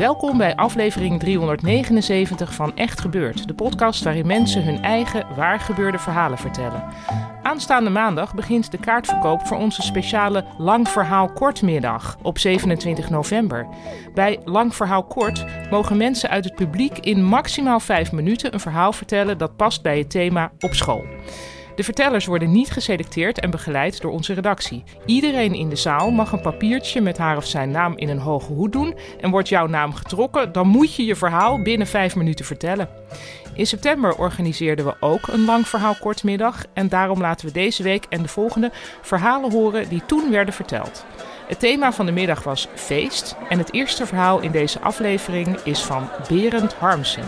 Welkom bij aflevering 379 van Echt Gebeurd, de podcast waarin mensen hun eigen waargebeurde verhalen vertellen. Aanstaande maandag begint de kaartverkoop voor onze speciale Lang Verhaal Kortmiddag op 27 november. Bij Lang Verhaal Kort mogen mensen uit het publiek in maximaal 5 minuten een verhaal vertellen dat past bij het thema op school. De vertellers worden niet geselecteerd en begeleid door onze redactie. Iedereen in de zaal mag een papiertje met haar of zijn naam in een hoge hoed doen. En wordt jouw naam getrokken, dan moet je je verhaal binnen vijf minuten vertellen. In september organiseerden we ook een lang verhaal kortmiddag. En daarom laten we deze week en de volgende verhalen horen die toen werden verteld. Het thema van de middag was feest. En het eerste verhaal in deze aflevering is van Berend Harmsen.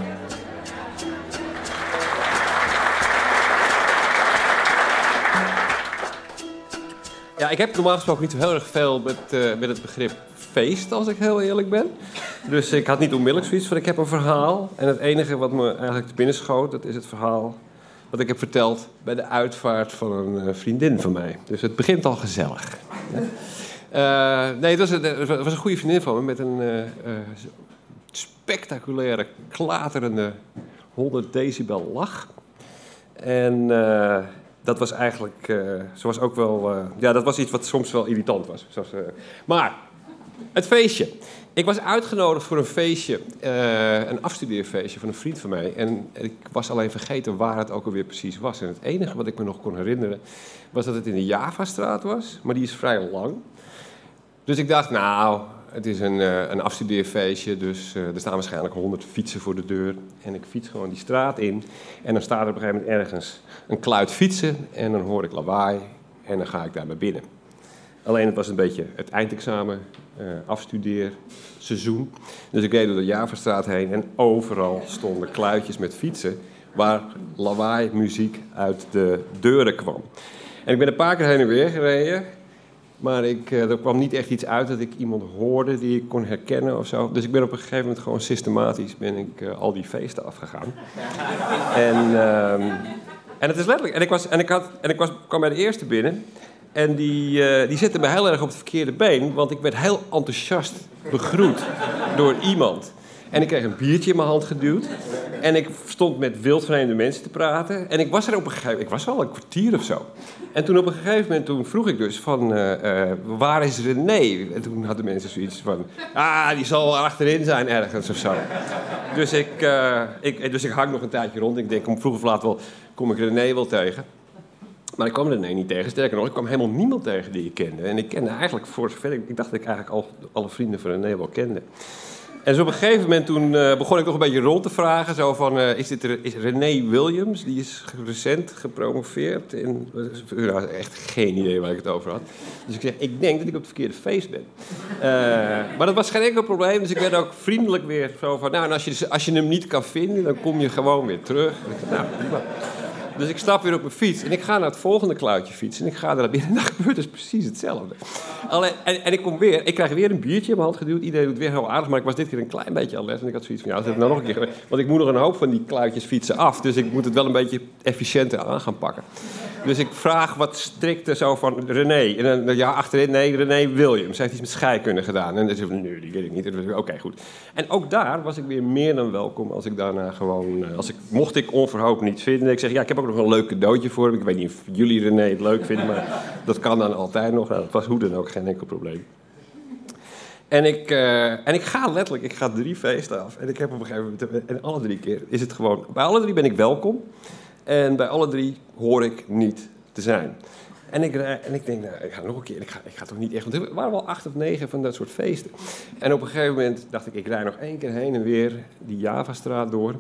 Ik heb normaal gesproken niet zo heel erg veel met, uh, met het begrip feest, als ik heel eerlijk ben. Dus ik had niet onmiddellijk zoiets van, ik heb een verhaal. En het enige wat me eigenlijk te binnen schoot, dat is het verhaal wat ik heb verteld bij de uitvaart van een uh, vriendin van mij. Dus het begint al gezellig. Uh, nee, het was, een, was, een, goede vriendin van me met een spectaculaire, klaterende 100 decibel lach. En dat was eigenlijk, uh, ze was ook wel, uh, ja, dat was iets wat soms wel irritant was. Uh, maar, het feestje. Ik was uitgenodigd voor een feestje, een afstudeerfeestje van een vriend van mij. En ik was alleen vergeten waar het ook alweer precies was. En het enige wat ik me nog kon herinneren, was dat het in de Javastraat was. Maar die is vrij lang. Dus ik dacht, nou, het is een, uh, een afstudeerfeestje, dus uh, er staan waarschijnlijk honderd fietsen voor de deur. En ik fiets gewoon die straat in. En dan staat er op een gegeven moment ergens een kluit fietsen. En dan hoor ik lawaai en dan ga ik daar naar binnen. Alleen het was een beetje het eindexamen, uh, afstudeerseizoen. Dus ik reed door de Javastraat heen en overal stonden kluitjes met fietsen... waar lawaai, muziek uit de deuren kwam. En ik ben een paar keer heen en weer gereden... Maar ik, uh, er kwam niet echt iets uit dat ik iemand hoorde die ik kon herkennen of zo. Dus ik ben op een gegeven moment gewoon systematisch ben ik, uh, al die feesten afgegaan. en, uh, en het is letterlijk. En ik, was, en ik, had, en ik was, kwam bij de eerste binnen. En die, uh, die zette me heel erg op het verkeerde been. Want ik werd heel enthousiast begroet door iemand. En ik kreeg een biertje in mijn hand geduwd. En ik stond met wildvreemde mensen te praten. En ik was er op een gegeven moment, ik was al een kwartier of zo. En toen op een gegeven moment toen vroeg ik dus van, uh, uh, waar is René? En toen hadden mensen zoiets van, ah, die zal achterin zijn ergens of zo. Dus ik, uh, ik, dus ik hang nog een tijdje rond. Ik denk, om vroeg of laat wel, kom ik René wel tegen. Maar ik kwam René niet tegen. Sterker nog, ik kwam helemaal niemand tegen die ik kende. En ik kende eigenlijk, voor zover ik, ik dacht dat ik eigenlijk al alle vrienden van René wel kende. En zo op een gegeven moment toen uh, begon ik toch een beetje rond te vragen. Zo van, uh, is dit is René Williams? Die is recent gepromoveerd. In, nou, echt geen idee waar ik het over had. Dus ik zeg, ik denk dat ik op het verkeerde feest ben. Uh, maar dat was geen enkel probleem. Dus ik werd ook vriendelijk weer zo van... Nou, en als je, als je hem niet kan vinden, dan kom je gewoon weer terug. nou. Dus ik stap weer op mijn fiets en ik ga naar het volgende kluitje fietsen. En ik ga naar binnen en dan gebeurt dus precies hetzelfde. Alleen, en, en, ik kom weer, ik krijg weer een biertje in mijn hand geduwd. Iedereen doet weer heel aardig, maar ik was dit keer een klein beetje alert. En ik had zoiets van, ja, dat heb ik nou nog een keer Want ik moet nog een hoop van die kluitjes fietsen af. Dus ik moet het wel een beetje efficiënter aan gaan pakken. Dus ik vraag wat strikter zo van René. En dan, ja, achterin, nee, René Williams. Hij heeft iets met scheikunde gedaan. En dan zei nee, die weet ik niet. Oké, okay, goed. En ook daar was ik weer meer dan welkom als ik daarna gewoon... Als ik, mocht ik onverhoopt niet vinden. Ik zeg, ja, ik heb ook nog een leuk cadeautje voor hem. Ik weet niet of jullie René het leuk vinden, maar dat kan dan altijd nog. Nou, dat was hoe dan ook geen enkel probleem. En ik, uh, en ik ga letterlijk, ik ga drie feesten af. En ik heb op een gegeven moment, en alle drie keer is het gewoon... Bij alle drie ben ik welkom. En bij alle drie hoor ik niet te zijn. En ik, en ik denk, nou, ik ga nog een keer. Ik ga, ik ga toch niet echt. Want er waren wel acht of negen van dat soort feesten. En op een gegeven moment dacht ik, ik rij nog één keer heen en weer die Javastraat door.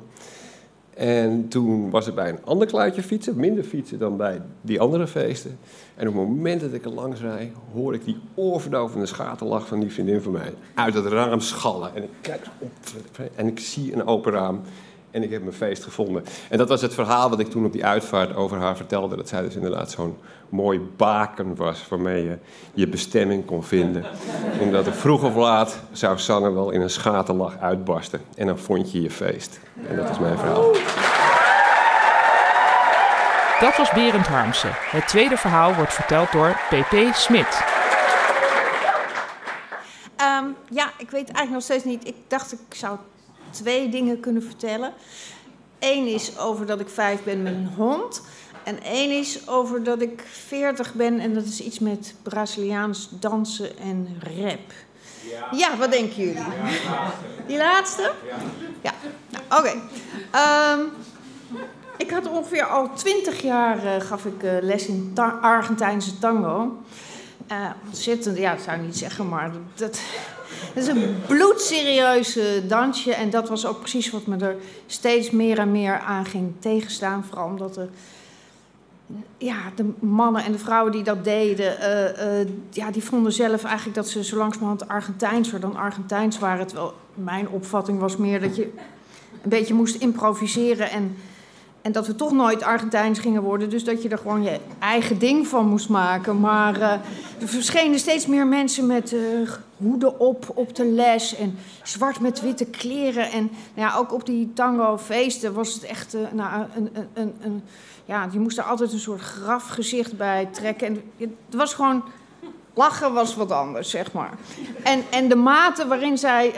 En toen was het bij een ander kluitje fietsen, minder fietsen dan bij die andere feesten. En op het moment dat ik er langs rijd, hoor ik die oorverdovende schaterlach van die vriendin van mij uit het raam schallen. En ik kijk op en ik zie een open raam en ik heb mijn feest gevonden. En dat was het verhaal wat ik toen op die uitvaart over haar vertelde. Dat zij dus inderdaad zo'n mooi baken was waarmee je je bestemming kon vinden. Omdat er vroeg of laat zou Sanne wel in een schaterlach uitbarsten. En dan vond je je feest. En dat is mijn verhaal. Dat was Berend Harmsen. Het tweede verhaal wordt verteld door PP Smit. Ehm, ja, ik weet eigenlijk nog steeds niet. Ik dacht ik zou twee dingen kunnen vertellen. Eén is over dat ik vijf ben met een hond. En één is over dat ik veertig ben en dat is iets met Braziliaans dansen en rap. Ja, ja wat denken jullie? Die laatste? Ja, nou, oké. Ehm, ik had ongeveer al twintig jaar uh, gaf ik uh, les in ta Argentijnse tango. Uh, ontzettend, ja, dat zou ik niet zeggen, maar dat, dat is een bloedserieuze dansje. En dat was ook precies wat me er steeds meer en meer aan ging tegenstaan. Vooral omdat de, ja, de mannen en de vrouwen die dat deden, uh, uh, ja, die vonden zelf eigenlijk dat ze zo langzamerhand Argentijnser dan Argentijns waren. Terwijl mijn opvatting was meer dat je een beetje moest improviseren en en dat we toch nooit Argentijns gingen worden. Dus dat je er gewoon je eigen ding van moest maken. Maar uh, er verschenen steeds meer mensen met uh, hoeden op op de les. En zwart met witte kleren. En nou ja, ook op die tango-feesten was het echt uh, nou, een, een, een, Ja, je moest er altijd een soort grafgezicht bij trekken. En het was gewoon... Lachen was wat anders, zeg maar. En, en de mate waarin zij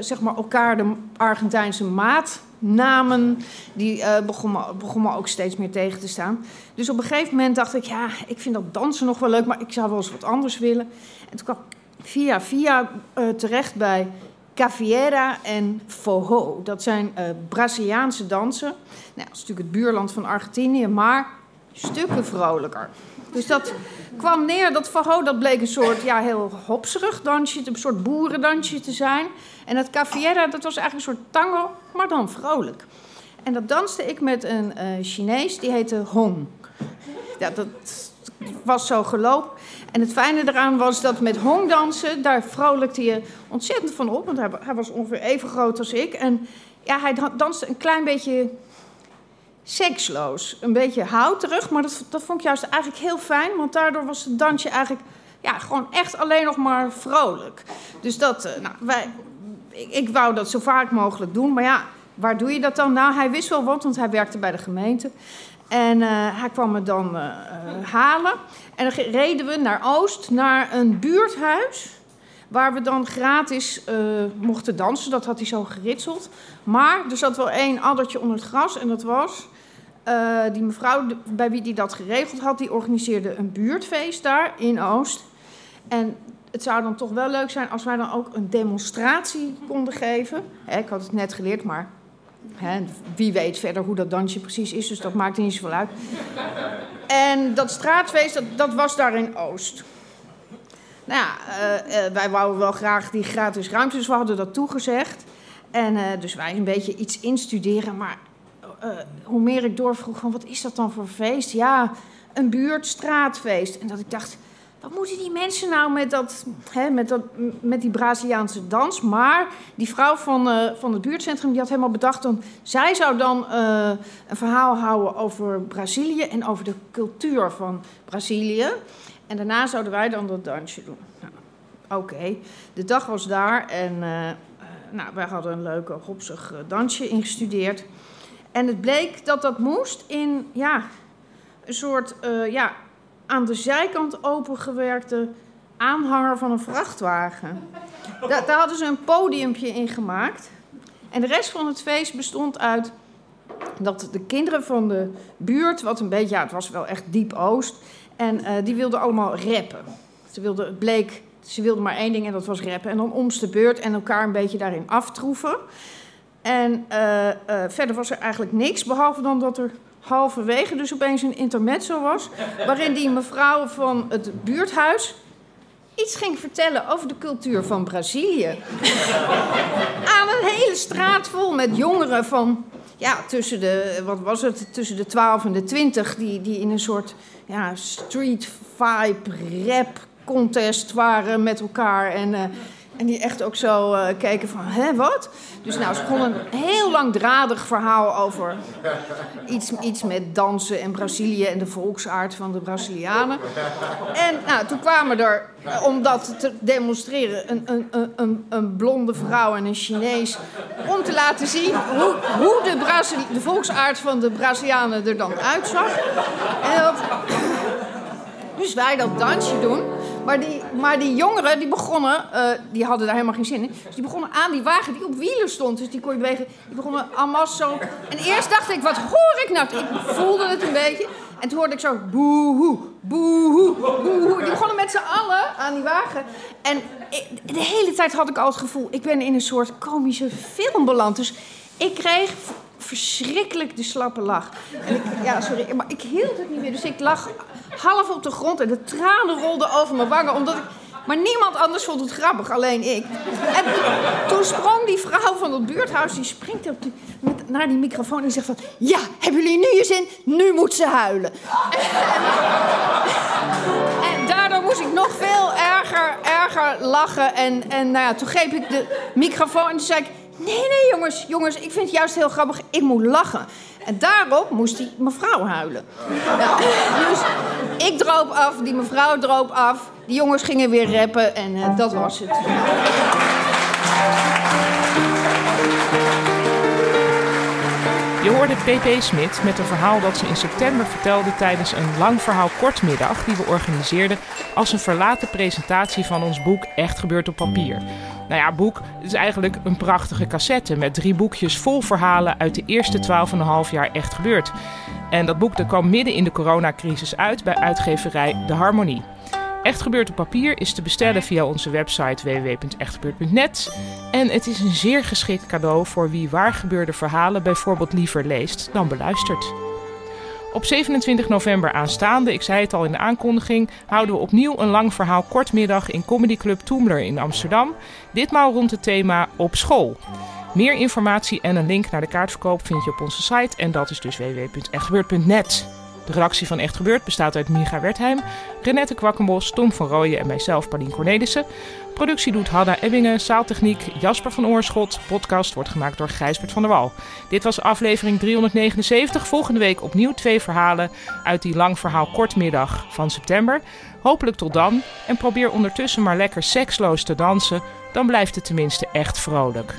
zeg maar elkaar de Argentijnse maat namen, die uh, begonnen, begonnen ook steeds meer tegen te staan. Dus op een gegeven moment dacht ik, ja, ik vind dat dansen nog wel leuk, maar ik zou wel eens wat anders willen. En toen kwam via via uh, terecht bij Caviera en Forró. Dat zijn uh, Braziliaanse dansen. Nou, dat is natuurlijk het buurland van Argentinië, maar stukken vrolijker. Dus dat kwam neer, dat Forró, dat bleek een soort ja, heel hopserig dansje, een soort boerendansje te zijn. En het Caviera, dat was eigenlijk een soort tango, maar dan vrolijk. En dat danste ik met een uh, Chinees, die heette Hong. Ja, dat was zo gelopen. En het fijne eraan was dat met Hong dansen, daar vrolijkte je ontzettend van op. Want hij, hij was ongeveer even groot als ik. En ja, hij danste een klein beetje seksloos. Een beetje houterig, maar dat, dat vond ik juist eigenlijk heel fijn. Want daardoor was het dansje eigenlijk ja, gewoon echt alleen nog maar vrolijk. Dus dat, uh, nou, wij, ik, wou dat zo vaak mogelijk doen. Maar ja, waar doe je dat dan? Nou, hij wist wel wat, want hij werkte bij de gemeente. En uh, hij kwam me dan uh, halen. En dan reden we naar Oost, naar een buurthuis. Waar we dan gratis mochten dansen. Dat had hij zo geritseld. Maar er zat wel één addertje onder het gras. En dat was die mevrouw bij wie die dat geregeld had, die organiseerde een buurtfeest daar in Oost. En het zou dan toch wel leuk zijn als wij dan ook een demonstratie konden geven. Ik had het net geleerd, maar wie weet verder hoe dat dansje precies is, dus dat maakt niet zoveel uit. En dat straatfeest, dat, dat was daar in Oost. Nou ja, uh, uh, wij wouden wel graag die gratis ruimte, dus we hadden dat toegezegd. En dus wij een beetje iets instuderen, maar hoe meer ik doorvroeg van wat is dat dan voor feest? Ja, een buurtstraatfeest. En dat ik dacht, wat moeten die mensen nou met, dat, hè, met, dat, met die Braziliaanse dans? Maar die vrouw van, uh, van het buurtcentrum die had helemaal bedacht... Dan, zij zou dan uh, een verhaal houden over Brazilië en over de cultuur van Brazilië. En daarna zouden wij dan dat dansje doen. Nou, Oké, de dag was daar en nou, wij hadden een leuke hopsig dansje ingestudeerd... En het bleek dat dat moest in ja, een soort ja, aan de zijkant opengewerkte aanhanger van een vrachtwagen. Da daar hadden ze een podiumpje in gemaakt. En de rest van het feest bestond uit dat de kinderen van de buurt, wat een beetje, ja, het was wel echt diep oost, en uh, die wilden allemaal rappen. Ze wilden, het bleek, ze wilden maar één ding en dat was rappen. En dan de beurt en elkaar een beetje daarin aftroeven. En uh, uh, verder was er eigenlijk niks, behalve dan dat er halverwege dus opeens een intermezzo was... waarin die mevrouw van het buurthuis iets ging vertellen over de cultuur van Brazilië. Aan een hele straat vol met jongeren van ja, tussen de, wat was het, tussen de 12 en de 20, die, die in een soort ja, street vibe rap contest waren met elkaar. En, uh, en die echt ook zo uh, keken van, hè, wat? Dus nou, ze begonnen een heel langdradig verhaal over iets, iets met dansen en Brazilië en de volksaard van de Brazilianen. En nou, toen kwamen er, om dat te demonstreren, een, een, een, een blonde vrouw en een Chinees. Om te laten zien hoe, hoe de, de volksaard van de Brazilianen er dan uitzag. En dat, dus wij dat dansje doen. Maar die, maar die jongeren die begonnen, uh, die hadden daar helemaal geen zin in. Dus die begonnen aan die wagen die op wielen stond. Dus die kon je bewegen. Die begonnen allemaal zo. En eerst dacht ik, wat hoor ik nou? Ik voelde het een beetje. En toen hoorde ik zo boehoe, boehoe, boehoe. Die begonnen met z'n allen aan die wagen. En de hele tijd had ik al het gevoel, ik ben in een soort komische film beland. Dus ik kreeg verschrikkelijk de slappe lach. En ik, ja, sorry, maar ik hield het niet meer. Dus ik lag half op de grond en de tranen rolden over mijn wangen. Omdat ik, maar niemand anders vond het grappig, alleen ik. En toen sprong die vrouw van het buurthuis, die springt op die, met, naar die microfoon en die zegt van... Ja, hebben jullie nu je zin? Nu moet ze huilen. En, daardoor moest ik nog veel erger, erger lachen. En, en nou ja, toen greep ik de microfoon en toen zei ik... Nee, nee, jongens, jongens, ik vind het juist heel grappig. Ik moet lachen. En daarop moest die mevrouw huilen. Dus ik droop af, die mevrouw droop af. Die jongens gingen weer rappen en uh, dat was het. Je hoorde PP Smit met een verhaal dat ze in september vertelde tijdens een lang verhaal kortmiddag die we organiseerden als een verlaten presentatie van ons boek Echt gebeurt op papier. Nou ja, boek is eigenlijk een prachtige cassette met drie boekjes vol verhalen uit de eerste 12,5 jaar Echt gebeurd. En dat boek dat kwam midden in de coronacrisis uit bij uitgeverij De Harmonie. Echt gebeurt op papier is te bestellen via onze website www.echtgebeurd.net. En het is een zeer geschikt cadeau voor wie waargebeurde verhalen bijvoorbeeld liever leest dan beluistert. Op 27 november aanstaande, ik zei het al in de aankondiging, houden we opnieuw een lang verhaal kortmiddag in Comedy Club Toemler in Amsterdam. Ditmaal rond het thema op school. Meer informatie en een link naar de kaartverkoop vind je op onze site en dat is dus www.echtgebeurd.net. De redactie van Echt Gebeurd bestaat uit Miga Wertheim, Renette Kwakkenbos, Tom van Rooyen en mijzelf, Paulien Cornelissen. Productie doet Hanna Ebbingen, zaaltechniek Jasper van Oorschot. Podcast wordt gemaakt door Gijsbert van der Wal. Dit was aflevering 379. Volgende week opnieuw twee verhalen uit die lang verhaal kortmiddag van september. Hopelijk tot dan. En probeer ondertussen maar lekker seksloos te dansen. Dan blijft het tenminste echt vrolijk.